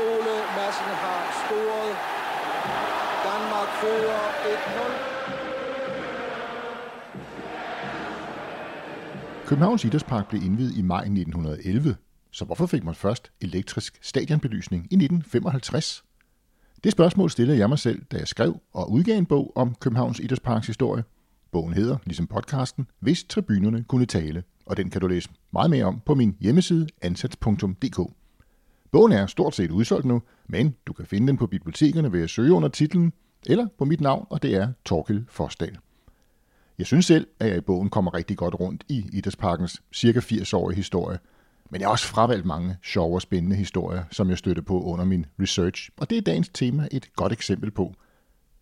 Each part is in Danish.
Ole Madsen har scoret. Danmark fører 1-0. Københavns Idrætspark blev indvidet i maj 1911, så hvorfor fik man først elektrisk stadionbelysning i 1955? Det spørgsmål stillede jeg mig selv, da jeg skrev og udgav en bog om Københavns Idrætsparks historie. Bogen hedder, ligesom podcasten, Hvis tribunerne kunne tale, og den kan du læse meget mere om på min hjemmeside ansats.dk. Bogen er stort set udsolgt nu, men du kan finde den på bibliotekerne ved at søge under titlen, eller på mit navn, og det er Torkel Forsdal. Jeg synes selv, at jeg i bogen kommer rigtig godt rundt i Idrætsparkens cirka 80-årige historie, men jeg har også fravalgt mange sjove og spændende historier, som jeg støtter på under min research, og det er dagens tema et godt eksempel på.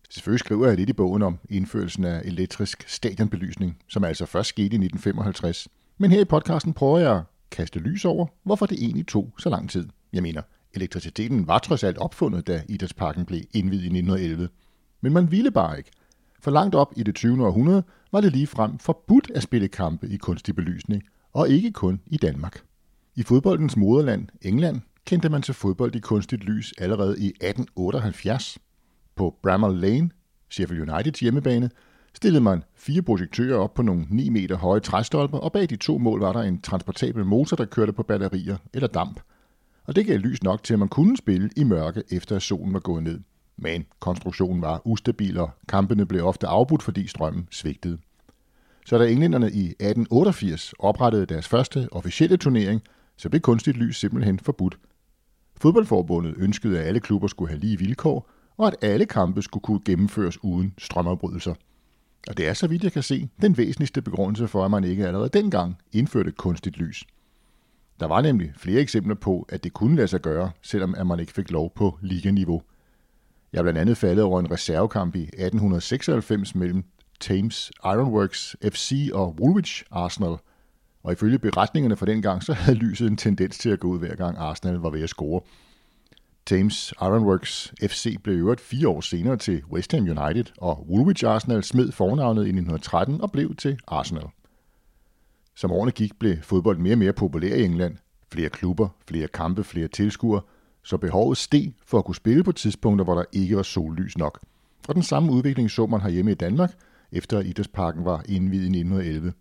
Selvfølgelig skriver jeg lidt i bogen om indførelsen af elektrisk stadionbelysning, som altså først skete i 1955. Men her i podcasten prøver jeg at kaste lys over, hvorfor det egentlig tog så lang tid. Jeg mener, elektriciteten var trods alt opfundet, da Idrætsparken blev indvidet i 1911. Men man ville bare ikke. For langt op i det 20. århundrede var det lige frem forbudt at spille kampe i kunstig belysning, og ikke kun i Danmark. I fodboldens moderland, England, kendte man til fodbold i kunstigt lys allerede i 1878. På Bramall Lane, Sheffield Uniteds hjemmebane, stillede man fire projektører op på nogle 9 meter høje træstolper, og bag de to mål var der en transportabel motor, der kørte på batterier eller damp. Og det gav lys nok til, at man kunne spille i mørke, efter at solen var gået ned. Men konstruktionen var ustabil, og kampene blev ofte afbrudt, fordi strømmen svigtede. Så da englænderne i 1888 oprettede deres første officielle turnering, så blev kunstigt lys simpelthen forbudt. Fodboldforbundet ønskede, at alle klubber skulle have lige vilkår, og at alle kampe skulle kunne gennemføres uden strømafbrydelser. Og det er, så vidt jeg kan se, den væsentligste begrundelse for, at man ikke allerede dengang indførte kunstigt lys. Der var nemlig flere eksempler på, at det kunne lade sig gøre, selvom at man ikke fik lov på liganiveau. Jeg er blandt andet faldet over en reservekamp i 1896 mellem Thames Ironworks FC og Woolwich Arsenal – og ifølge beretningerne fra den gang, så havde lyset en tendens til at gå ud hver gang Arsenal var ved at score. Thames Ironworks FC blev øvrigt fire år senere til West Ham United, og Woolwich Arsenal smed fornavnet i 1913 og blev til Arsenal. Som årene gik, blev fodbold mere og mere populær i England. Flere klubber, flere kampe, flere tilskuere, så behovet steg for at kunne spille på tidspunkter, hvor der ikke var sollys nok. Og den samme udvikling så man herhjemme i Danmark, efter at Idrætsparken var indvidet i 1911.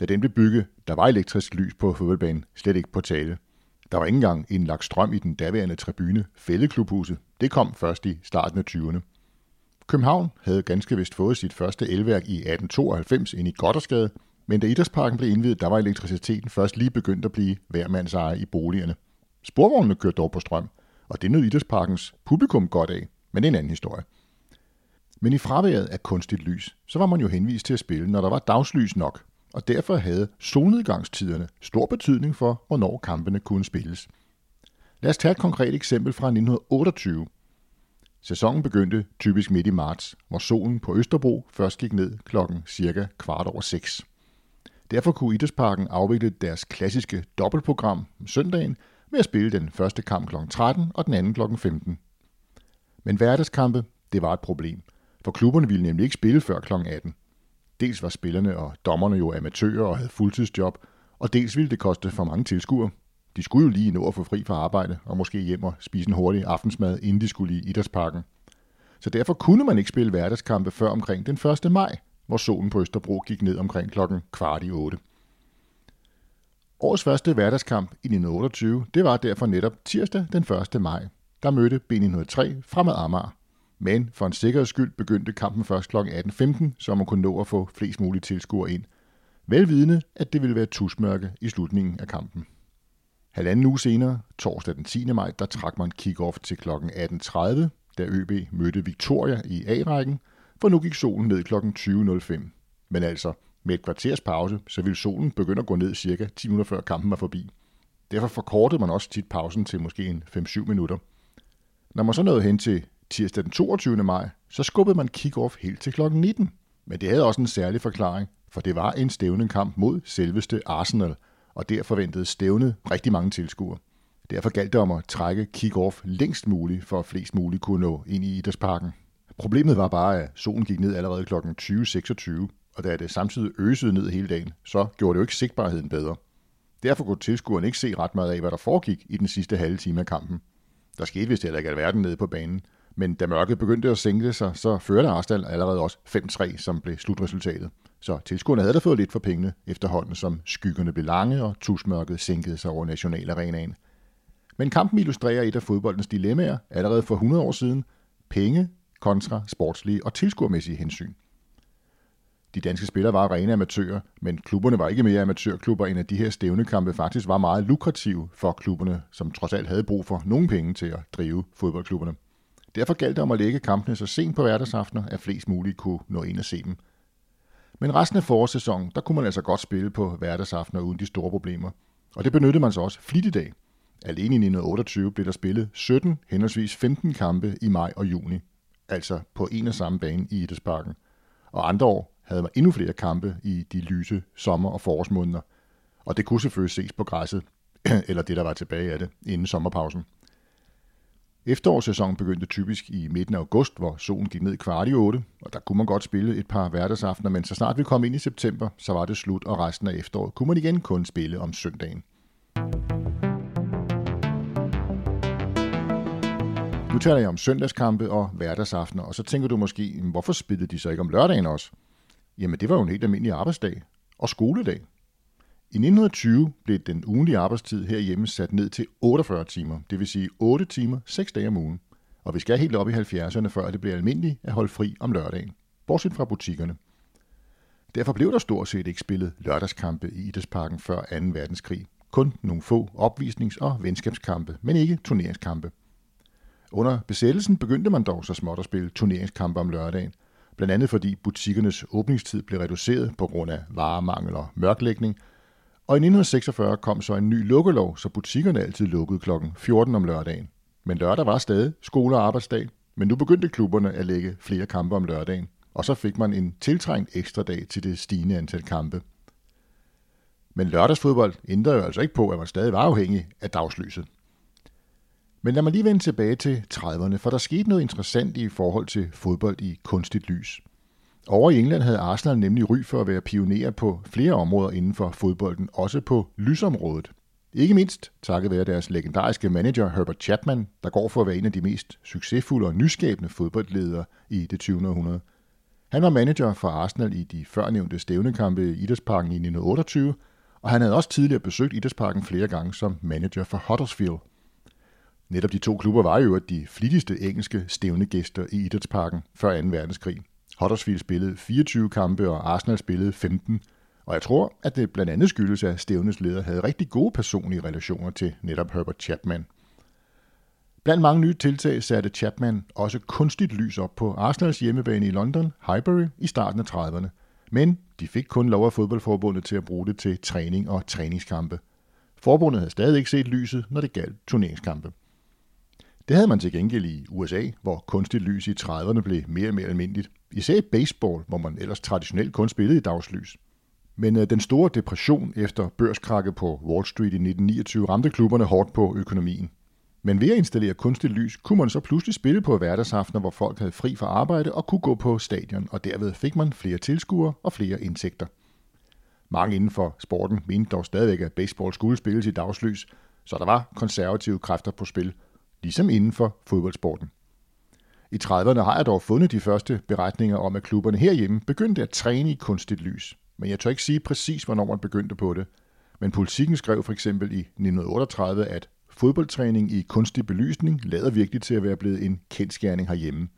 Da den blev bygget, der var elektrisk lys på fodboldbanen, slet ikke på tale. Der var ikke engang indlagt strøm i den daværende tribune, Fældeklubhuset. Det kom først i starten af 20'erne. København havde ganske vist fået sit første elværk i 1892 ind i Goddersgade, men da idrætsparken blev indvidet, der var elektriciteten først lige begyndt at blive hver mands eje i boligerne. Sporvognene kørte dog på strøm, og det nød idrætsparkens publikum godt af, men det er en anden historie. Men i fraværet af kunstigt lys, så var man jo henvist til at spille, når der var dagslys nok, og derfor havde solnedgangstiderne stor betydning for, hvornår kampene kunne spilles. Lad os tage et konkret eksempel fra 1928. Sæsonen begyndte typisk midt i marts, hvor solen på Østerbro først gik ned klokken cirka kvart over seks. Derfor kunne Idrætsparken afvikle deres klassiske dobbeltprogram søndagen med at spille den første kamp kl. 13 og den anden kl. 15. Men hverdagskampe, det var et problem, for klubberne ville nemlig ikke spille før kl. 18. Dels var spillerne og dommerne jo amatører og havde fuldtidsjob, og dels ville det koste for mange tilskuere. De skulle jo lige nå at få fri fra arbejde og måske hjem og spise en hurtig aftensmad, inden de skulle i idrætsparken. Så derfor kunne man ikke spille hverdagskampe før omkring den 1. maj, hvor solen på Østerbro gik ned omkring klokken kvart i 8. Årets første hverdagskamp i 1928, det var derfor netop tirsdag den 1. maj. Der mødte B903 fremad Amager. Men for en sikkerheds skyld begyndte kampen først kl. 18.15, så man kunne nå at få flest mulige tilskuere ind. Velvidende, at det ville være tusmørke i slutningen af kampen. Halvanden uge senere, torsdag den 10. maj, der trak man kick-off til kl. 18.30, da ØB mødte Victoria i A-rækken, for nu gik solen ned kl. 20.05. Men altså, med et kvarters pause, så ville solen begynde at gå ned cirka 10 minutter før kampen var forbi. Derfor forkortede man også tit pausen til måske en 5-7 minutter. Når man så nåede hen til tirsdag den 22. maj, så skubbede man kick-off helt til kl. 19. Men det havde også en særlig forklaring, for det var en stævnekamp mod selveste Arsenal, og der forventede stævnet rigtig mange tilskuere. Derfor galt det om at trække kick-off længst muligt, for at flest muligt kunne nå ind i idrætsparken. Problemet var bare, at solen gik ned allerede kl. 20.26, og da det samtidig øsede ned hele dagen, så gjorde det jo ikke sigtbarheden bedre. Derfor kunne tilskuerne ikke se ret meget af, hvad der foregik i den sidste halve time af kampen. Der skete vist heller ikke alverden nede på banen. Men da mørket begyndte at sænke sig, så førte Arsenal allerede også 5-3, som blev slutresultatet. Så tilskuerne havde da fået lidt for pengene efterhånden, som skyggerne blev lange og tusmørket sænkede sig over nationalarenaen. Men kampen illustrerer et af fodboldens dilemmaer allerede for 100 år siden. Penge kontra sportslige og tilskuermæssige hensyn. De danske spillere var rene amatører, men klubberne var ikke mere amatørklubber, end at de her stævnekampe faktisk var meget lukrative for klubberne, som trods alt havde brug for nogle penge til at drive fodboldklubberne. Derfor galt det om at lægge kampene så sent på hverdagsaftener, at flest muligt kunne nå ind og se dem. Men resten af forårssæsonen, der kunne man altså godt spille på hverdagsaftener uden de store problemer. Og det benyttede man så også flittigt af. Alene i 1928 blev der spillet 17, henholdsvis 15 kampe i maj og juni. Altså på en og samme bane i Idrætsparken. Og andre år havde man endnu flere kampe i de lyse sommer- og forårsmåneder. Og det kunne selvfølgelig ses på græsset, eller det der var tilbage af det, inden sommerpausen. Efterårssæsonen begyndte typisk i midten af august, hvor solen gik ned kvart i 8, og der kunne man godt spille et par hverdagsaftener, men så snart vi kom ind i september, så var det slut, og resten af efteråret kunne man igen kun spille om søndagen. Nu taler jeg om søndagskampe og hverdagsaftener, og så tænker du måske, hvorfor spillede de så ikke om lørdagen også? Jamen det var jo en helt almindelig arbejdsdag og skoledag. I 1920 blev den ugenlige arbejdstid herhjemme sat ned til 48 timer, det vil sige 8 timer 6 dage om ugen. Og vi skal helt op i 70'erne, før det blev almindeligt at holde fri om lørdagen, bortset fra butikkerne. Derfor blev der stort set ikke spillet lørdagskampe i Idrætsparken før 2. verdenskrig. Kun nogle få opvisnings- og venskabskampe, men ikke turneringskampe. Under besættelsen begyndte man dog så småt at spille turneringskampe om lørdagen, blandt andet fordi butikkernes åbningstid blev reduceret på grund af varemangel og mørklægning – og i 1946 kom så en ny lukkelov, så butikkerne altid lukkede kl. 14 om lørdagen. Men lørdag var stadig skole- og arbejdsdag, men nu begyndte klubberne at lægge flere kampe om lørdagen, og så fik man en tiltrængt ekstra dag til det stigende antal kampe. Men lørdagsfodbold ændrede jo altså ikke på, at man stadig var afhængig af dagslyset. Men lad mig lige vende tilbage til 30'erne, for der skete noget interessant i forhold til fodbold i kunstigt lys. Over i England havde Arsenal nemlig ry for at være pionerer på flere områder inden for fodbolden, også på lysområdet. Ikke mindst takket være deres legendariske manager Herbert Chapman, der går for at være en af de mest succesfulde og nyskabende fodboldledere i det 20. århundrede. Han var manager for Arsenal i de førnævnte stævnekampe i Idrætsparken i 1928, og han havde også tidligere besøgt Idrætsparken flere gange som manager for Huddersfield. Netop de to klubber var jo de flittigste engelske stævnegæster i Idrætsparken før 2. verdenskrig. Huddersfield spillede 24 kampe, og Arsenal spillede 15. Og jeg tror, at det blandt andet skyldes, at Stævnes leder havde rigtig gode personlige relationer til netop Herbert Chapman. Blandt mange nye tiltag satte Chapman også kunstigt lys op på Arsenals hjemmebane i London, Highbury, i starten af 30'erne. Men de fik kun lov af fodboldforbundet til at bruge det til træning og træningskampe. Forbundet havde stadig ikke set lyset, når det galt turneringskampe. Det havde man til gengæld i USA, hvor kunstigt lys i 30'erne blev mere og mere almindeligt. Især i baseball, hvor man ellers traditionelt kun spillede i dagslys. Men øh, den store depression efter børskrakket på Wall Street i 1929 ramte klubberne hårdt på økonomien. Men ved at installere kunstigt lys, kunne man så pludselig spille på hverdagsaftener, hvor folk havde fri fra arbejde og kunne gå på stadion, og derved fik man flere tilskuere og flere indtægter. Mange inden for sporten mente dog stadigvæk, at baseball skulle spilles i dagslys, så der var konservative kræfter på spil – ligesom inden for fodboldsporten. I 30'erne har jeg dog fundet de første beretninger om, at klubberne herhjemme begyndte at træne i kunstigt lys. Men jeg tør ikke sige præcis, hvornår man begyndte på det. Men politikken skrev for eksempel i 1938, at fodboldtræning i kunstig belysning lader virkelig til at være blevet en kendskærning herhjemme.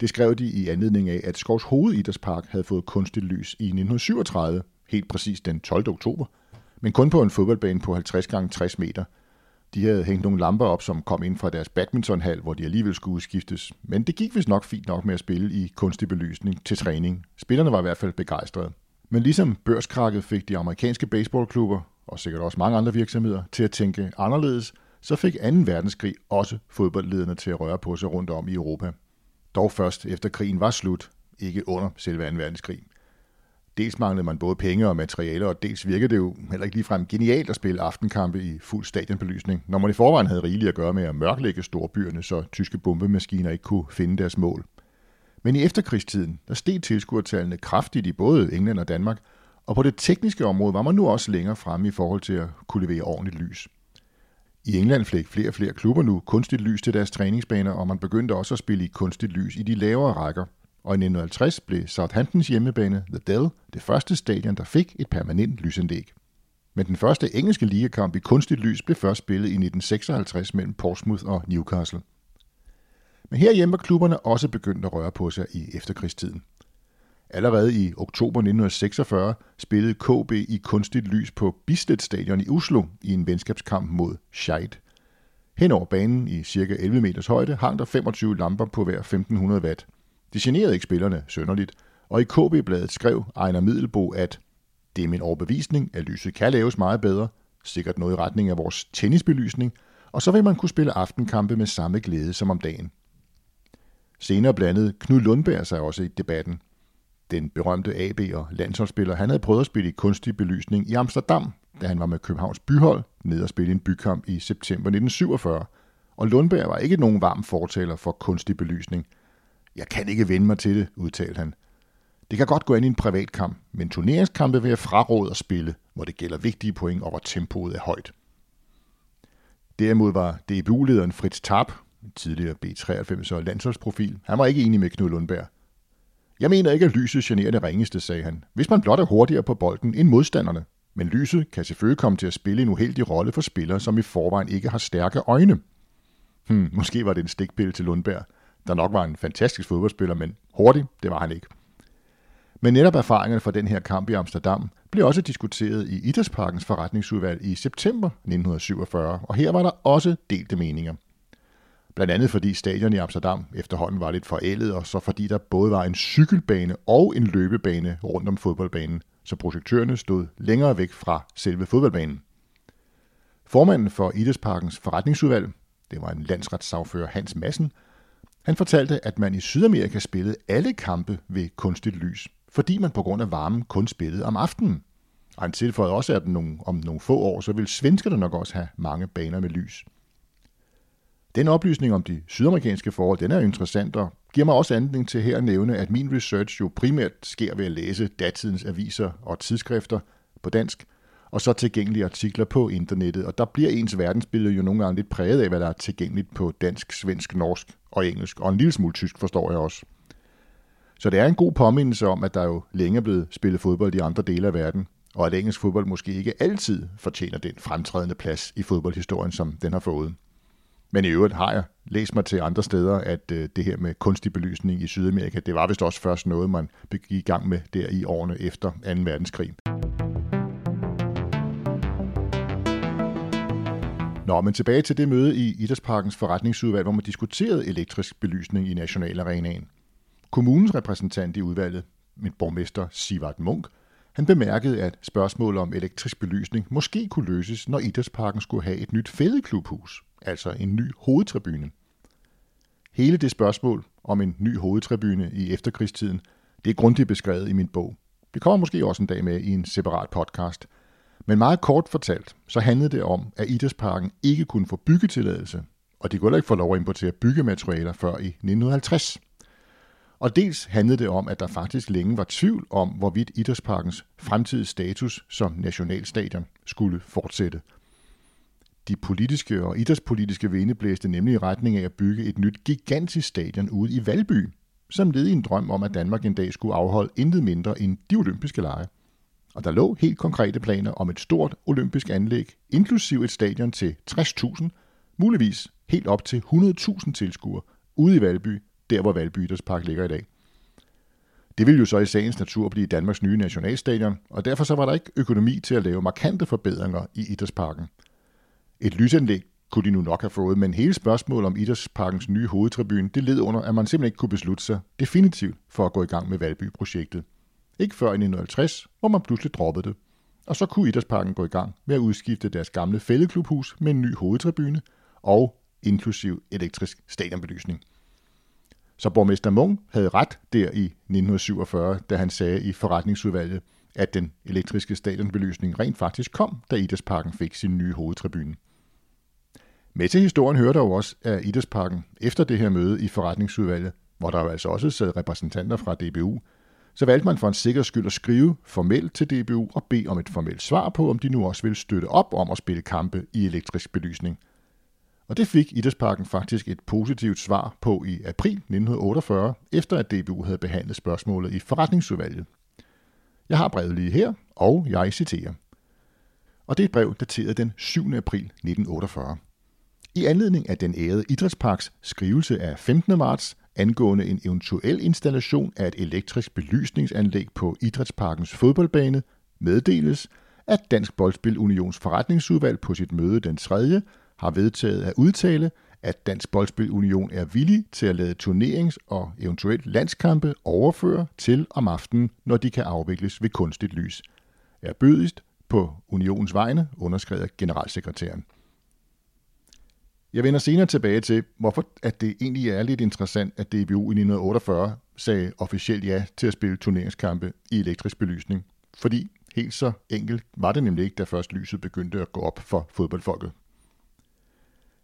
Det skrev de i anledning af, at Skovs Hovedidrætspark havde fået kunstigt lys i 1937, helt præcis den 12. oktober, men kun på en fodboldbane på 50 x 60 meter – de havde hængt nogle lamper op, som kom ind fra deres badmintonhal, hvor de alligevel skulle udskiftes. Men det gik vist nok fint nok med at spille i kunstig belysning til træning. Spillerne var i hvert fald begejstrede. Men ligesom børskrakket fik de amerikanske baseballklubber, og sikkert også mange andre virksomheder, til at tænke anderledes, så fik 2. verdenskrig også fodboldlederne til at røre på sig rundt om i Europa. Dog først efter krigen var slut, ikke under selve 2. verdenskrig. Dels manglede man både penge og materialer, og dels virkede det jo heller ikke ligefrem genialt at spille aftenkampe i fuld stadionbelysning, når man i forvejen havde rigeligt at gøre med at mørklægge storbyerne, så tyske bombemaskiner ikke kunne finde deres mål. Men i efterkrigstiden, der steg tilskuertallene kraftigt i både England og Danmark, og på det tekniske område var man nu også længere fremme i forhold til at kunne levere ordentligt lys. I England fik flere og flere klubber nu kunstigt lys til deres træningsbaner, og man begyndte også at spille i kunstigt lys i de lavere rækker. Og i 1950 blev Southamptons hjemmebane, The Dell, det første stadion, der fik et permanent lysanlæg. Men den første engelske ligakamp i kunstigt lys blev først spillet i 1956 mellem Portsmouth og Newcastle. Men herhjemme var klubberne også begyndt at røre på sig i efterkrigstiden. Allerede i oktober 1946 spillede KB i kunstigt lys på Bislett Stadion i Oslo i en venskabskamp mod Scheid. Hen over banen i cirka 11 meters højde hang der 25 lamper på hver 1500 watt. Det generede ikke spillerne sønderligt, og i KB-bladet skrev Ejner Middelbo, at det er min overbevisning, at lyset kan laves meget bedre, sikkert noget i retning af vores tennisbelysning, og så vil man kunne spille aftenkampe med samme glæde som om dagen. Senere blandede Knud Lundberg sig også i debatten. Den berømte AB- og landsholdsspiller, han havde prøvet at spille i kunstig belysning i Amsterdam, da han var med Københavns byhold ned og spille en bykamp i september 1947. Og Lundberg var ikke nogen varm fortaler for kunstig belysning. Jeg kan ikke vende mig til det, udtalte han. Det kan godt gå ind i en privat kamp, men turneringskampe vil jeg fraråde at spille, hvor det gælder vigtige point og hvor tempoet er højt. Derimod var DBU-lederen Fritz Tarp, tidligere B93 og landsholdsprofil, han var ikke enig med Knud Lundberg. Jeg mener ikke, at lyset generer det ringeste, sagde han, hvis man blot er hurtigere på bolden end modstanderne. Men lyset kan selvfølgelig komme til at spille en uheldig rolle for spillere, som i forvejen ikke har stærke øjne. Hmm, måske var det en stikpille til Lundberg, der nok var en fantastisk fodboldspiller, men hurtig, det var han ikke. Men netop erfaringerne fra den her kamp i Amsterdam blev også diskuteret i Idrætsparkens forretningsudvalg i september 1947, og her var der også delte meninger. Blandt andet fordi stadion i Amsterdam efterhånden var lidt forældet, og så fordi der både var en cykelbane og en løbebane rundt om fodboldbanen, så projektørerne stod længere væk fra selve fodboldbanen. Formanden for Idrætsparkens forretningsudvalg, det var en landsretssagfører Hans Massen, han fortalte, at man i Sydamerika spillede alle kampe ved kunstigt lys, fordi man på grund af varmen kun spillede om aftenen. Og han tilføjede også, at om nogle få år, så vil svenskerne nok også have mange baner med lys. Den oplysning om de sydamerikanske forhold, den er interessant og giver mig også anledning til her at nævne, at min research jo primært sker ved at læse datidens aviser og tidsskrifter på dansk, og så tilgængelige artikler på internettet. Og der bliver ens verdensbillede jo nogle gange lidt præget af, hvad der er tilgængeligt på dansk, svensk, norsk og engelsk, og en lille smule tysk forstår jeg også. Så det er en god påmindelse om, at der jo længe er blevet spillet fodbold i andre dele af verden, og at engelsk fodbold måske ikke altid fortjener den fremtrædende plads i fodboldhistorien, som den har fået. Men i øvrigt har jeg læst mig til andre steder, at øh, det her med kunstig belysning i Sydamerika, det var vist også først noget, man gik i gang med der i årene efter 2. verdenskrig. Nå, men tilbage til det møde i Idrætsparkens forretningsudvalg, hvor man diskuterede elektrisk belysning i Nationalarenaen. Kommunens repræsentant i udvalget, min borgmester Sivart Munk, han bemærkede, at spørgsmålet om elektrisk belysning måske kunne løses, når Idrætsparken skulle have et nyt fædeklubhus, altså en ny hovedtribune. Hele det spørgsmål om en ny hovedtribune i efterkrigstiden, det er grundigt beskrevet i min bog. Det kommer måske også en dag med i en separat podcast. Men meget kort fortalt, så handlede det om, at Idrætsparken ikke kunne få byggetilladelse, og de kunne heller ikke få lov at importere byggematerialer før i 1950. Og dels handlede det om, at der faktisk længe var tvivl om, hvorvidt Idrætsparkens fremtidige status som nationalstadion skulle fortsætte. De politiske og idrætspolitiske vinde blæste nemlig i retning af at bygge et nyt gigantisk stadion ude i Valby, som led i en drøm om, at Danmark en dag skulle afholde intet mindre end de olympiske lege. Og der lå helt konkrete planer om et stort olympisk anlæg, inklusiv et stadion til 60.000, muligvis helt op til 100.000 tilskuere, ude i Valby der hvor Valby Idrætspark ligger i dag. Det ville jo så i sagens natur blive Danmarks nye nationalstadion, og derfor så var der ikke økonomi til at lave markante forbedringer i Idrætsparken. Et lysanlæg kunne de nu nok have fået, men hele spørgsmålet om Idrætsparkens nye hovedtribune, det led under, at man simpelthen ikke kunne beslutte sig definitivt for at gå i gang med Valby-projektet. Ikke før i 1950, hvor man pludselig droppede det. Og så kunne Idrætsparken gå i gang med at udskifte deres gamle fældeklubhus med en ny hovedtribune og inklusiv elektrisk stadionbelysning. Så borgmester Mung havde ret der i 1947, da han sagde i forretningsudvalget, at den elektriske stadionbelysning rent faktisk kom, da Idrætsparken fik sin nye hovedtribune. Med til historien hørte jo også, at Idrætsparken efter det her møde i forretningsudvalget, hvor der altså også sad repræsentanter fra DBU, så valgte man for en sikker skyld at skrive formelt til DBU og bede om et formelt svar på, om de nu også ville støtte op om at spille kampe i elektrisk belysning. Og det fik Idrætsparken faktisk et positivt svar på i april 1948, efter at DBU havde behandlet spørgsmålet i forretningsudvalget. Jeg har brevet lige her, og jeg citerer. Og det er et brev dateret den 7. april 1948. I anledning af den ærede Idrætsparks skrivelse af 15. marts angående en eventuel installation af et elektrisk belysningsanlæg på Idrætsparkens fodboldbane, meddeles, at Dansk Boldspil Unions forretningsudvalg på sit møde den 3. har vedtaget at udtale, at Dansk Boldspil Union er villig til at lade turnerings- og eventuelt landskampe overføre til om aftenen, når de kan afvikles ved kunstigt lys. Er bødigst på unionens vegne, underskrevet generalsekretæren. Jeg vender senere tilbage til, hvorfor at det egentlig er lidt interessant, at DBU i 1948 sagde officielt ja til at spille turneringskampe i elektrisk belysning. Fordi helt så enkelt var det nemlig ikke, da først lyset begyndte at gå op for fodboldfolket.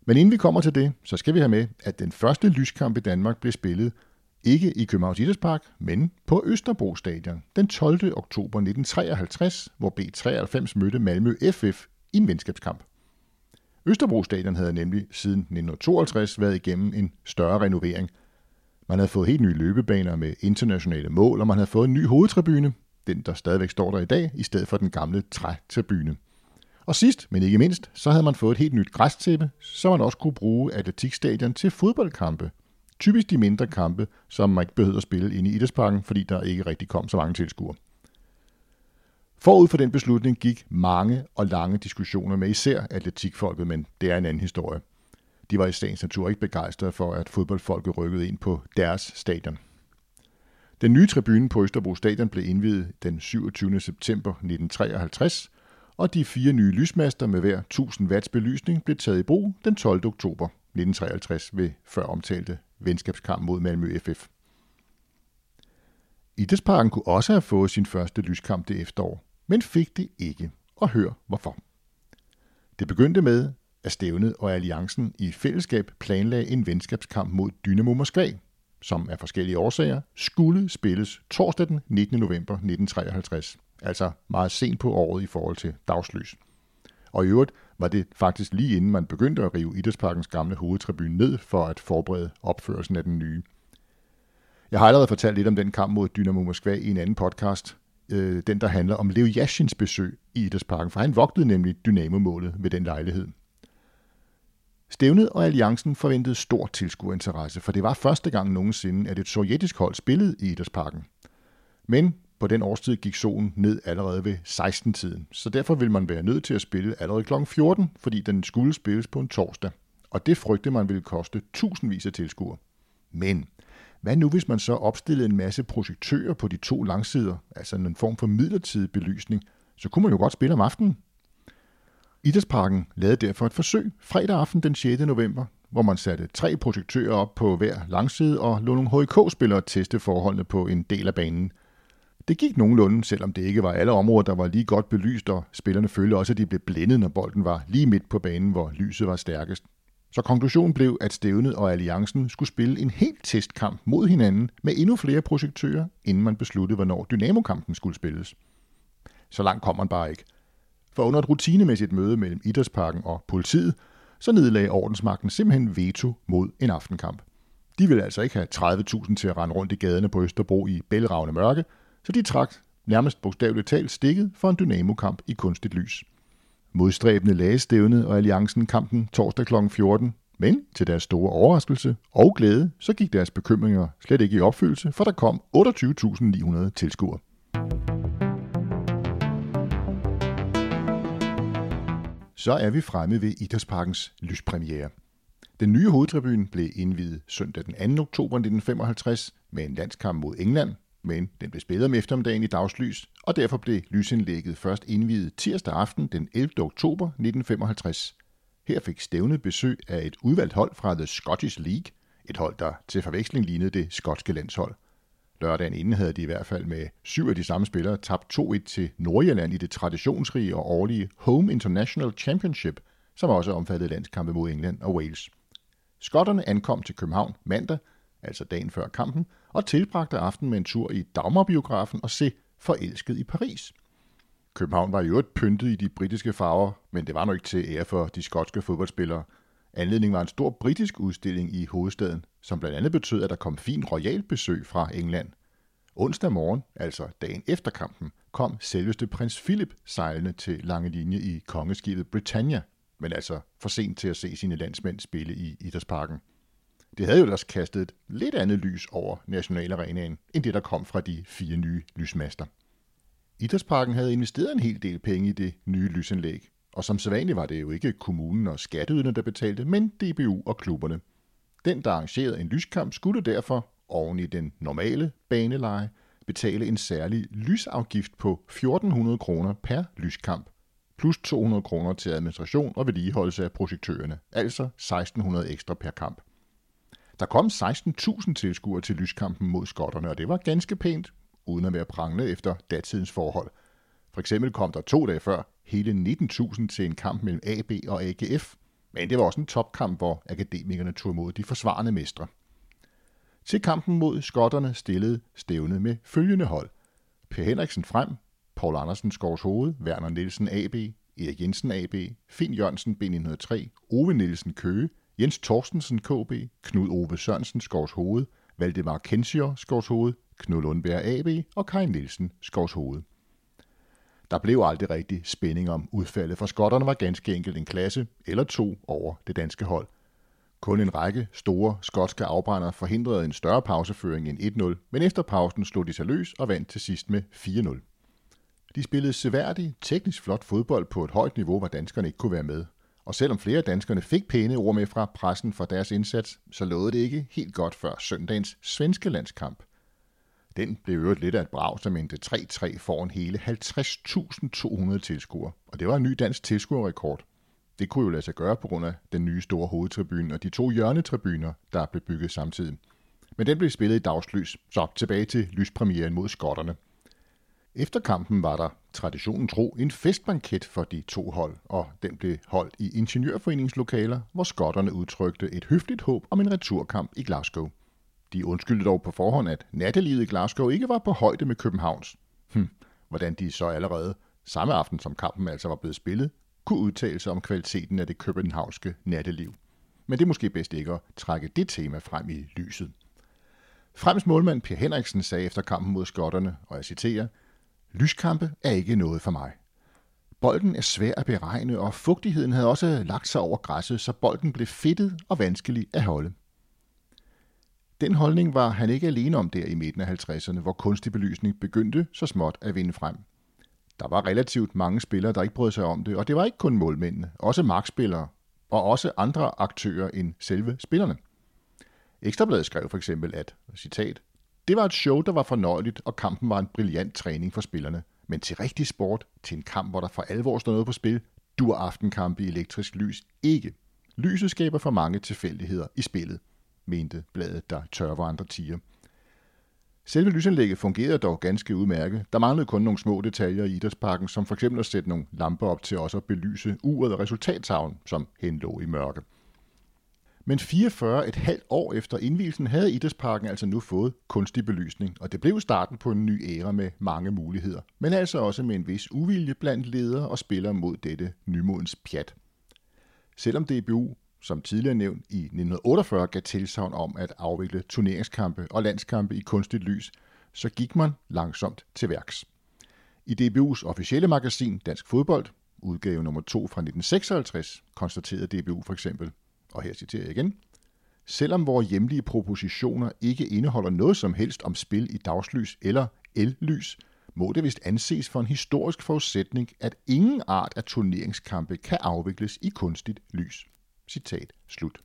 Men inden vi kommer til det, så skal vi have med, at den første lyskamp i Danmark blev spillet ikke i Københavns Idrætspark, men på Østerbro Stadion den 12. oktober 1953, hvor B93 mødte Malmø FF i en venskabskamp. Østerbro Stadion havde nemlig siden 1952 været igennem en større renovering. Man havde fået helt nye løbebaner med internationale mål, og man havde fået en ny hovedtribune, den der stadigvæk står der i dag, i stedet for den gamle trætribune. Og sidst, men ikke mindst, så havde man fået et helt nyt græstæppe, så man også kunne bruge atletikstadion til fodboldkampe. Typisk de mindre kampe, som man ikke behøvede at spille inde i Idrætsparken, fordi der ikke rigtig kom så mange tilskuere. Forud for den beslutning gik mange og lange diskussioner med især atletikfolket, men det er en anden historie. De var i sagens natur ikke begejstrede for, at fodboldfolket rykkede ind på deres stadion. Den nye tribune på Østerbro Stadion blev indvidet den 27. september 1953, og de fire nye lysmaster med hver 1000 watts belysning blev taget i brug den 12. oktober 1953 ved før omtalte venskabskamp mod Malmø FF. Idrætsparken kunne også have fået sin første lyskamp det efterår, men fik det ikke, og hør hvorfor. Det begyndte med, at Stævnet og Alliancen i fællesskab planlagde en venskabskamp mod Dynamo Moskva, som af forskellige årsager skulle spilles torsdag den 19. november 1953, altså meget sent på året i forhold til dagslys. Og i øvrigt var det faktisk lige inden man begyndte at rive Idrætsparkens gamle hovedtribune ned for at forberede opførelsen af den nye. Jeg har allerede fortalt lidt om den kamp mod Dynamo Moskva i en anden podcast, øh, den der handler om Leo Yashins besøg i Idrætsparken, for han vogtede nemlig Dynamo-målet ved den lejlighed. Stævnet og alliancen forventede stor tilskuerinteresse, for det var første gang nogensinde, at et sovjetisk hold spillede i Idrætsparken. Men på den årstid gik solen ned allerede ved 16-tiden, så derfor ville man være nødt til at spille allerede kl. 14, fordi den skulle spilles på en torsdag. Og det frygtede man ville koste tusindvis af tilskuere. Men hvad nu, hvis man så opstillede en masse projektører på de to langsider, altså en form for midlertidig belysning, så kunne man jo godt spille om aftenen. Idrætsparken lavede derfor et forsøg fredag aften den 6. november, hvor man satte tre projektører op på hver langside og lå nogle HK-spillere teste forholdene på en del af banen. Det gik nogenlunde, selvom det ikke var alle områder, der var lige godt belyst, og spillerne følte også, at de blev blændet, når bolden var lige midt på banen, hvor lyset var stærkest. Så konklusionen blev, at Stævnet og Alliancen skulle spille en helt testkamp mod hinanden med endnu flere projektører, inden man besluttede, hvornår Dynamo-kampen skulle spilles. Så langt kom man bare ikke. For under et rutinemæssigt møde mellem Idrætsparken og politiet, så nedlagde ordensmagten simpelthen veto mod en aftenkamp. De ville altså ikke have 30.000 til at rende rundt i gaderne på Østerbro i bælragende mørke, så de trak nærmest bogstaveligt talt stikket for en Dynamo-kamp i kunstigt lys. Modstræbende lagde stævnet og alliancen kampen torsdag kl. 14, men til deres store overraskelse og glæde, så gik deres bekymringer slet ikke i opfyldelse, for der kom 28.900 tilskuere. Så er vi fremme ved Idrætsparkens lyspremiere. Den nye hovedtribune blev indvidet søndag den 2. oktober 1955 med en landskamp mod England, men den blev spillet om eftermiddagen i dagslys, og derfor blev lysindlægget først indviet tirsdag aften den 11. oktober 1955. Her fik stævnet besøg af et udvalgt hold fra The Scottish League, et hold, der til forveksling lignede det skotske landshold. Lørdagen inden havde de i hvert fald med syv af de samme spillere tabt 2-1 til Nordjylland i det traditionsrige og årlige Home International Championship, som også omfattede landskampe mod England og Wales. Skotterne ankom til København mandag, altså dagen før kampen, og tilbragte aften med en tur i Dagmarbiografen og se Forelsket i Paris. København var i øvrigt pyntet i de britiske farver, men det var nok ikke til ære for de skotske fodboldspillere. Anledningen var en stor britisk udstilling i hovedstaden, som blandt andet betød, at der kom fin royal besøg fra England. Onsdag morgen, altså dagen efter kampen, kom selveste prins Philip sejlende til lange linje i kongeskibet Britannia, men altså for sent til at se sine landsmænd spille i Idrætsparken. Det havde jo ellers kastet et lidt andet lys over nationalarenaen, end det der kom fra de fire nye lysmaster. Idrætsparken havde investeret en hel del penge i det nye lysanlæg, og som sædvanligt var det jo ikke kommunen og skatteyderne, der betalte, men DBU og klubberne. Den, der arrangerede en lyskamp, skulle derfor, oven i den normale baneleje, betale en særlig lysafgift på 1400 kroner per lyskamp, plus 200 kroner til administration og vedligeholdelse af projektørerne, altså 1600 ekstra per kamp. Der kom 16.000 tilskuere til lyskampen mod skotterne, og det var ganske pænt, uden at være prangende efter datidens forhold. For eksempel kom der to dage før hele 19.000 til en kamp mellem AB og AGF, men det var også en topkamp, hvor akademikerne tog imod de forsvarende mestre. Til kampen mod skotterne stillede stævnet med følgende hold. Per Henriksen frem, Paul Andersen Skovs Hoved, Werner Nielsen AB, Erik Jensen AB, Finn Jørgensen B903, Ove Nielsen Køge, Jens Torstensen KB, Knud Ove Sørensen Skovs Hoved, Valdemar Kensier Skovs Hoved, Knud Lundberg AB og Kai Nielsen Skovs Hoved. Der blev aldrig rigtig spænding om udfaldet, for skotterne var ganske enkelt en klasse eller to over det danske hold. Kun en række store skotske afbrændere forhindrede en større pauseføring end 1-0, men efter pausen slog de sig løs og vandt til sidst med 4-0. De spillede seværdig, teknisk flot fodbold på et højt niveau, hvor danskerne ikke kunne være med. Og selvom flere af danskerne fik pæne ord med fra pressen for deres indsats, så lovede det ikke helt godt før søndagens svenske landskamp. Den blev øvrigt lidt af et brag, som endte 3-3 foran hele 50.200 tilskuere. Og det var en ny dansk tilskuerrekord. Det kunne jo lade sig gøre på grund af den nye store hovedtribune og de to hjørnetribuner, der blev bygget samtidig. Men den blev spillet i dagslys, så tilbage til lyspremieren mod skotterne. Efter kampen var der traditionen tro en festbanket for de to hold, og den blev holdt i Ingeniørforeningslokaler, hvor skotterne udtrykte et høfligt håb om en returkamp i Glasgow. De undskyldte dog på forhånd, at nattelivet i Glasgow ikke var på højde med Københavns. Hm, hvordan de så allerede, samme aften som kampen altså var blevet spillet, kunne udtale sig om kvaliteten af det københavnske natteliv. Men det er måske bedst ikke at trække det tema frem i lyset. Frems målmand Per Henriksen sagde efter kampen mod skotterne, og jeg citerer, Lyskampe er ikke noget for mig. Bolden er svær at beregne, og fugtigheden havde også lagt sig over græsset, så bolden blev fedtet og vanskelig at holde. Den holdning var han ikke alene om der i midten af 50'erne, hvor kunstig belysning begyndte så småt at vinde frem. Der var relativt mange spillere, der ikke brød sig om det, og det var ikke kun målmændene, også markspillere og også andre aktører end selve spillerne. Ekstrabladet skrev for eksempel, at, citat, det var et show, der var fornøjeligt, og kampen var en brilliant træning for spillerne. Men til rigtig sport, til en kamp, hvor der for alvor står noget på spil, dur aftenkampe i elektrisk lys ikke. Lyset skaber for mange tilfældigheder i spillet, mente bladet, der tør var andre tiger. Selve lysanlægget fungerede dog ganske udmærket. Der manglede kun nogle små detaljer i idrætsparken, som for eksempel at sætte nogle lamper op til også at belyse uret og resultattavlen, som henlå i mørke. Men 44 et halvt år efter indvielsen havde idrætsparken altså nu fået kunstig belysning, og det blev starten på en ny æra med mange muligheder, men altså også med en vis uvilje blandt ledere og spillere mod dette nymodens pjat. Selvom DBU, som tidligere nævnt, i 1948 gav tilsavn om at afvikle turneringskampe og landskampe i kunstigt lys, så gik man langsomt til værks. I DBU's officielle magasin Dansk Fodbold, udgave nummer 2 fra 1956, konstaterede DBU for eksempel, og her citerer jeg igen, Selvom vores hjemlige propositioner ikke indeholder noget som helst om spil i dagslys eller ellys, må det vist anses for en historisk forudsætning, at ingen art af turneringskampe kan afvikles i kunstigt lys. Citat slut.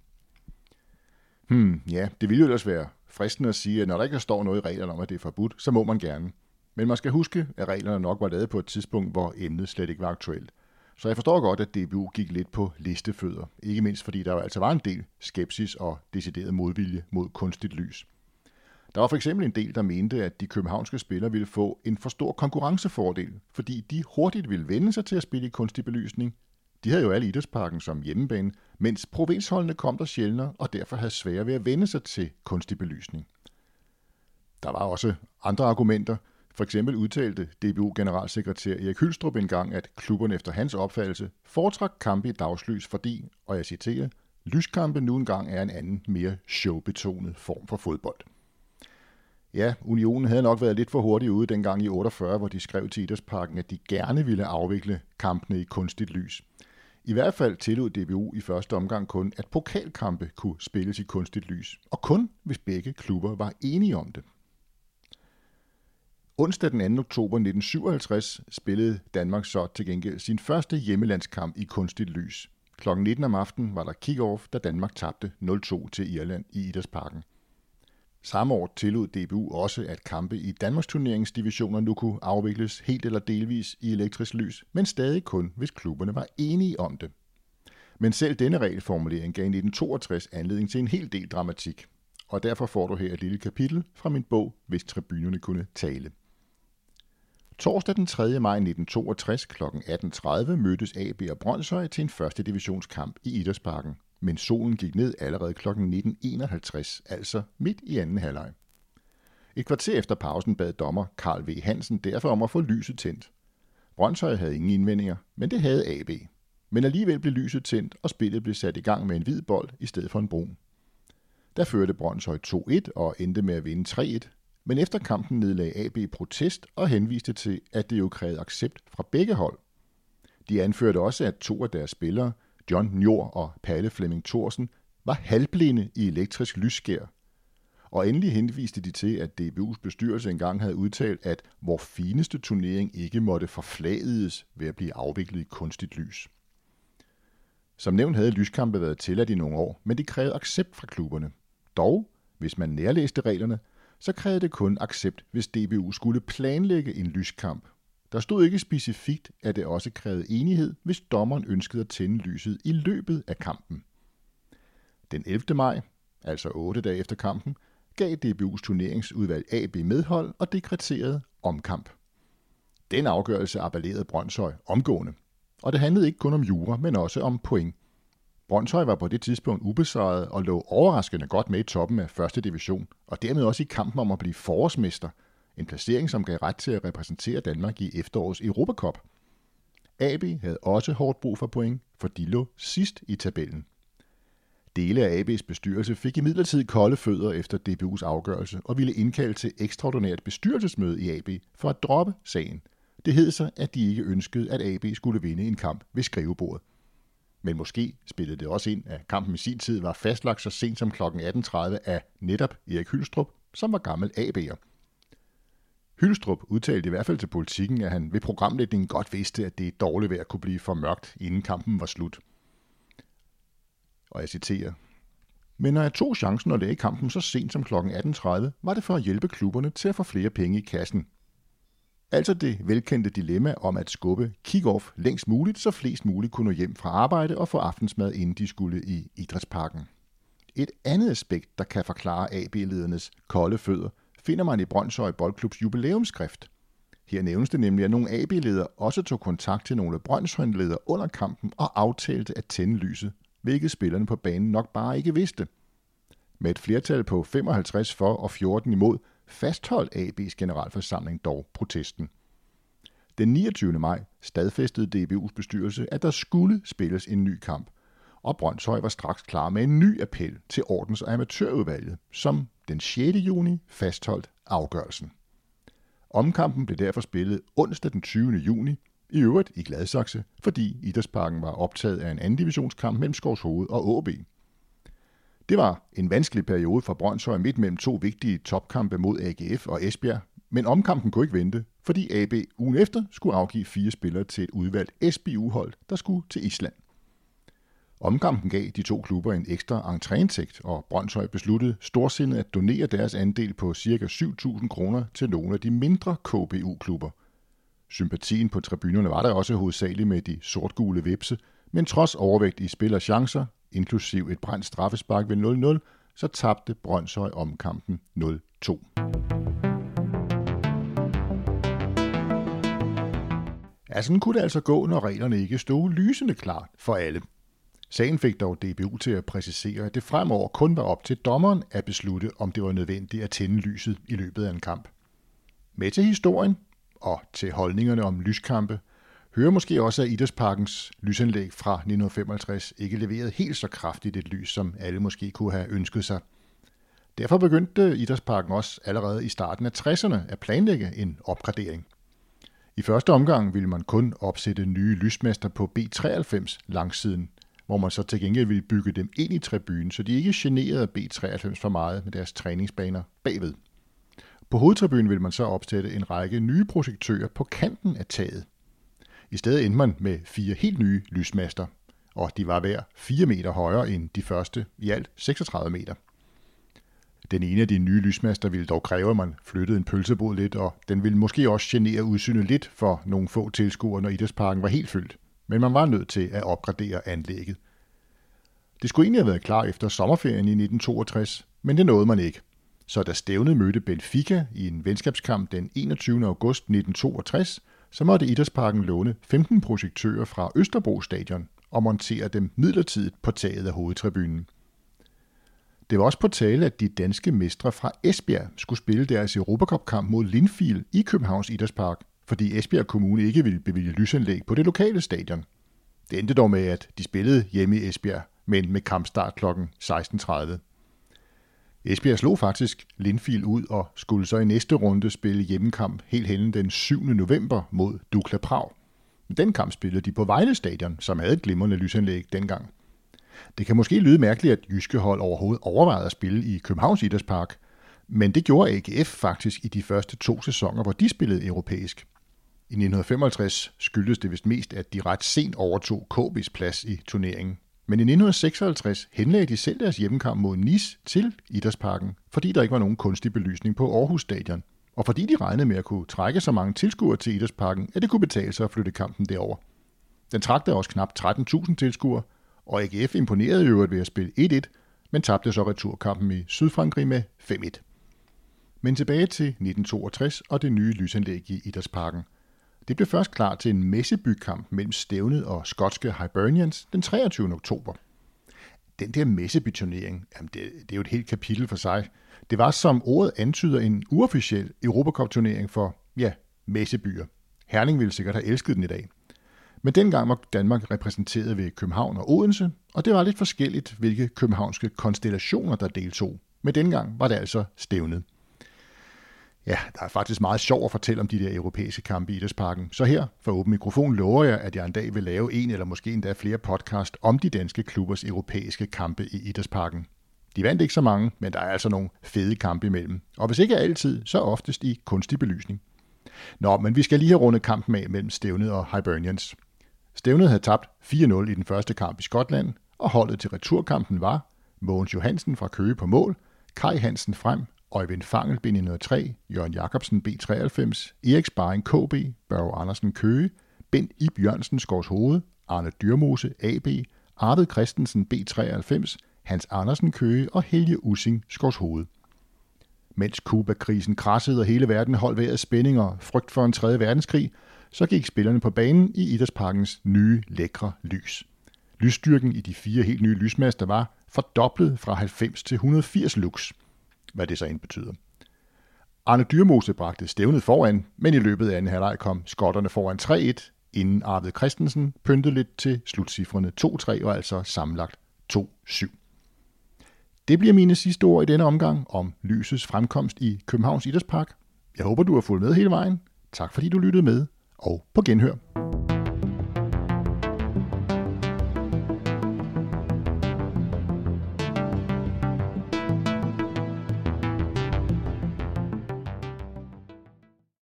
Hmm, ja, det ville jo ellers være fristende at sige, at når der ikke står noget i reglerne om, at det er forbudt, så må man gerne. Men man skal huske, at reglerne nok var lavet på et tidspunkt, hvor emnet slet ikke var aktuelt. Så jeg forstår godt, at DBU gik lidt på listefødder. Ikke mindst fordi der jo altså var en del skepsis og decideret modvilje mod kunstigt lys. Der var for eksempel en del, der mente, at de københavnske spillere ville få en for stor konkurrencefordel, fordi de hurtigt ville vende sig til at spille i kunstig belysning. De havde jo alle idrætsparken som hjemmebane, mens provinsholdene kom der sjældnere og derfor havde svære ved at vende sig til kunstig belysning. Der var også andre argumenter, for eksempel udtalte DBU-generalsekretær Erik Hylstrup engang, at klubberne efter hans opfattelse foretrak kampe i dagslys, fordi, og jeg citerer, lyskampe nu engang er en anden, mere showbetonet form for fodbold. Ja, Unionen havde nok været lidt for hurtig ude dengang i 48, hvor de skrev til Idrætsparken, at de gerne ville afvikle kampene i kunstigt lys. I hvert fald tillod DBU i første omgang kun, at pokalkampe kunne spilles i kunstigt lys, og kun hvis begge klubber var enige om det. Onsdag den 2. oktober 1957 spillede Danmark så til gengæld sin første hjemmelandskamp i kunstigt lys. Klokken 19 om aftenen var der kick-off, da Danmark tabte 0-2 til Irland i Idrætsparken. Samme år tillod DBU også, at kampe i Danmarks turneringsdivisioner nu kunne afvikles helt eller delvis i elektrisk lys, men stadig kun, hvis klubberne var enige om det. Men selv denne regelformulering gav i 1962 anledning til en hel del dramatik, og derfor får du her et lille kapitel fra min bog, hvis tribunerne kunne tale. Torsdag den 3. maj 1962 kl. 18.30 mødtes AB og Brøndshøj til en første divisionskamp i Idrætsparken men solen gik ned allerede kl. 19.51, altså midt i anden halvleg. Et kvarter efter pausen bad dommer Karl V. Hansen derfor om at få lyset tændt. Brøndshøj havde ingen indvendinger, men det havde AB. Men alligevel blev lyset tændt, og spillet blev sat i gang med en hvid bold i stedet for en brun. Der førte Brøndshøj 2-1 og endte med at vinde 3-1, men efter kampen nedlagde AB protest og henviste til, at det jo krævede accept fra begge hold. De anførte også, at to af deres spillere, John Njord og Palle Flemming Thorsen var halvblinde i elektrisk lysskær. Og endelig henviste de til, at DBU's bestyrelse engang havde udtalt, at vor fineste turnering ikke måtte forfladiges ved at blive afviklet i kunstigt lys. Som nævnt havde lyskampe været tilladt i nogle år, men det krævede accept fra klubberne. Dog, hvis man nærlæste reglerne, så krævede det kun accept, hvis DBU skulle planlægge en lyskamp, der stod ikke specifikt, at det også krævede enighed, hvis dommeren ønskede at tænde lyset i løbet af kampen. Den 11. maj, altså 8 dage efter kampen, gav DBU's turneringsudvalg AB medhold og dekreterede omkamp. Den afgørelse appellerede Brøndshøj omgående, og det handlede ikke kun om jura, men også om point. Brøndshøj var på det tidspunkt ubesejret og lå overraskende godt med i toppen af første division, og dermed også i kampen om at blive forårsmester – en placering, som gav ret til at repræsentere Danmark i efterårets Europacup. AB havde også hårdt brug for point, for de lå sidst i tabellen. Dele af AB's bestyrelse fik imidlertid kolde fødder efter DBU's afgørelse og ville indkalde til ekstraordinært bestyrelsesmøde i AB for at droppe sagen. Det hed sig, at de ikke ønskede, at AB skulle vinde en kamp ved skrivebordet. Men måske spillede det også ind, at kampen i sin tid var fastlagt så sent som kl. 18.30 af netop Erik Hylstrup, som var gammel AB'er. Hylstrup udtalte i hvert fald til politikken, at han ved programlægningen godt vidste, at det er dårligt vejr kunne blive for mørkt, inden kampen var slut. Og jeg citerer. Men når jeg tog chancen og lagde kampen så sent som kl. 18.30, var det for at hjælpe klubberne til at få flere penge i kassen. Altså det velkendte dilemma om at skubbe kick-off længst muligt, så flest muligt kunne nå hjem fra arbejde og få aftensmad, inden de skulle i idrætsparken. Et andet aspekt, der kan forklare AB-ledernes kolde fødder, finder man i Brøndshøj Boldklubs jubilæumskrift. Her nævnes det nemlig, at nogle AB-ledere også tog kontakt til nogle Brøndshøj-ledere under kampen og aftalte at tænde lyset, hvilket spillerne på banen nok bare ikke vidste. Med et flertal på 55 for og 14 imod, fastholdt AB's generalforsamling dog protesten. Den 29. maj stadfæstede DBU's bestyrelse, at der skulle spilles en ny kamp, og Brøndshøj var straks klar med en ny appel til Ordens- og Amatørudvalget, som den 6. juni fastholdt afgørelsen. Omkampen blev derfor spillet onsdag den 20. juni, i øvrigt i Gladsaxe, fordi Idrætsparken var optaget af en anden divisionskamp mellem Skovshoved og AB. Det var en vanskelig periode for Brøndshøj midt mellem to vigtige topkampe mod AGF og Esbjerg, men omkampen kunne ikke vente, fordi AB ugen efter skulle afgive fire spillere til et udvalgt SBU-hold, der skulle til Island. Omkampen gav de to klubber en ekstra entréindtægt, og Brøndshøj besluttede storsindet at donere deres andel på ca. 7.000 kroner til nogle af de mindre KBU-klubber. Sympatien på tribunerne var der også hovedsageligt med de sortgule vipse, men trods overvægt i spil og chancer, inklusiv et brændt straffespark ved 0-0, så tabte Brøndshøj omkampen 0-2. Ja, sådan kunne det altså gå, når reglerne ikke stod lysende klart for alle. Sagen fik dog DBU til at præcisere, at det fremover kun var op til dommeren at beslutte, om det var nødvendigt at tænde lyset i løbet af en kamp. Med til historien og til holdningerne om lyskampe hører måske også, at Idrætsparkens lysanlæg fra 1955 ikke leverede helt så kraftigt et lys, som alle måske kunne have ønsket sig. Derfor begyndte Idrætsparken også allerede i starten af 60'erne at planlægge en opgradering. I første omgang ville man kun opsætte nye lysmaster på B93 langsiden, hvor man så til gengæld ville bygge dem ind i tribunen, så de ikke generede B93 for meget med deres træningsbaner bagved. På hovedtribunen ville man så opsætte en række nye projektører på kanten af taget. I stedet endte man med fire helt nye lysmaster, og de var hver 4 meter højere end de første, i alt 36 meter. Den ene af de nye lysmaster ville dog kræve, at man flyttede en pølsebod lidt, og den ville måske også genere udsynet lidt for nogle få tilskuere, når idrætsparken var helt fyldt. Men man var nødt til at opgradere anlægget. Det skulle egentlig have været klar efter sommerferien i 1962, men det nåede man ikke. Så da stævnet mødte Benfica i en venskabskamp den 21. august 1962, så måtte Idrætsparken låne 15 projektører fra Østerbro Stadion og montere dem midlertidigt på taget af hovedtribunen. Det var også på tale, at de danske mestre fra Esbjerg skulle spille deres Europacup-kamp mod Lindfield i Københavns Idrætspark, fordi Esbjerg Kommune ikke ville bevilge lysanlæg på det lokale stadion. Det endte dog med, at de spillede hjemme i Esbjerg, men med kampstart kl. 16.30. Esbjerg slog faktisk Lindfield ud og skulle så i næste runde spille hjemmekamp helt hen den 7. november mod Dukla Prag. Den kamp spillede de på Vejle Stadion, som havde et glimrende lysanlæg dengang. Det kan måske lyde mærkeligt, at jyske hold overhovedet overvejede at spille i Københavns Idrætspark, men det gjorde AGF faktisk i de første to sæsoner, hvor de spillede europæisk. I 1955 skyldtes det vist mest, at de ret sent overtog KB's plads i turneringen. Men i 1956 henlagde de selv deres hjemmekamp mod Nice til Idrætsparken, fordi der ikke var nogen kunstig belysning på Aarhus Stadion, og fordi de regnede med at kunne trække så mange tilskuere til Idrætsparken, at det kunne betale sig at flytte kampen derover. Den trak der også knap 13.000 tilskuere, og AGF imponerede i øvrigt ved at spille 1-1, men tabte så returkampen i Sydfrankrig med 5-1. Men tilbage til 1962 og det nye lysanlæg i Idrætsparken. Det blev først klar til en messebykamp mellem Stævnet og skotske Hibernians den 23. oktober. Den der messebyturnering, jamen det, det er jo et helt kapitel for sig. Det var, som ordet antyder, en uofficiel Europacup-turnering for, ja, messebyer. Herning ville sikkert have elsket den i dag. Men dengang var Danmark repræsenteret ved København og Odense, og det var lidt forskelligt, hvilke københavnske konstellationer, der deltog. Men dengang var det altså stævnet. Ja, der er faktisk meget sjovt at fortælle om de der europæiske kampe i Idrætsparken. Så her, for åben mikrofon, lover jeg, at jeg en dag vil lave en eller måske endda flere podcast om de danske klubbers europæiske kampe i Idrætsparken. De vandt ikke så mange, men der er altså nogle fede kampe imellem. Og hvis ikke altid, så oftest i kunstig belysning. Nå, men vi skal lige have rundet kampen af mellem Stævnet og Hibernians. Stævnet havde tabt 4-0 i den første kamp i Skotland, og holdet til returkampen var Mogens Johansen fra Køge på mål, Kai Hansen frem, Øjvind Fangel B903, Jørgen Jacobsen B93, Erik Sparring KB, Børge Andersen Køge, Bent Ib Jørgensen Skors Hoved, Arne Dyrmose AB, Arvid Christensen B93, Hans Andersen Køge og Helge Ussing Skors Hoved. Mens Kuba-krisen krassede og hele verden holdt vejret spænding og frygt for en 3. verdenskrig, så gik spillerne på banen i Idrætsparkens nye, lækre lys. Lysstyrken i de fire helt nye lysmaster var fordoblet fra 90 til 180 lux, hvad det så end betyder. Arne Dyrmose bragte stævnet foran, men i løbet af anden halvleg kom skotterne foran 3-1, inden Arvid Christensen pyntede lidt til slutcifrene 2-3 og altså sammenlagt 2-7. Det bliver mine sidste ord i denne omgang om lysets fremkomst i Københavns Idrætspark. Jeg håber, du har fulgt med hele vejen. Tak fordi du lyttede med og på genhør.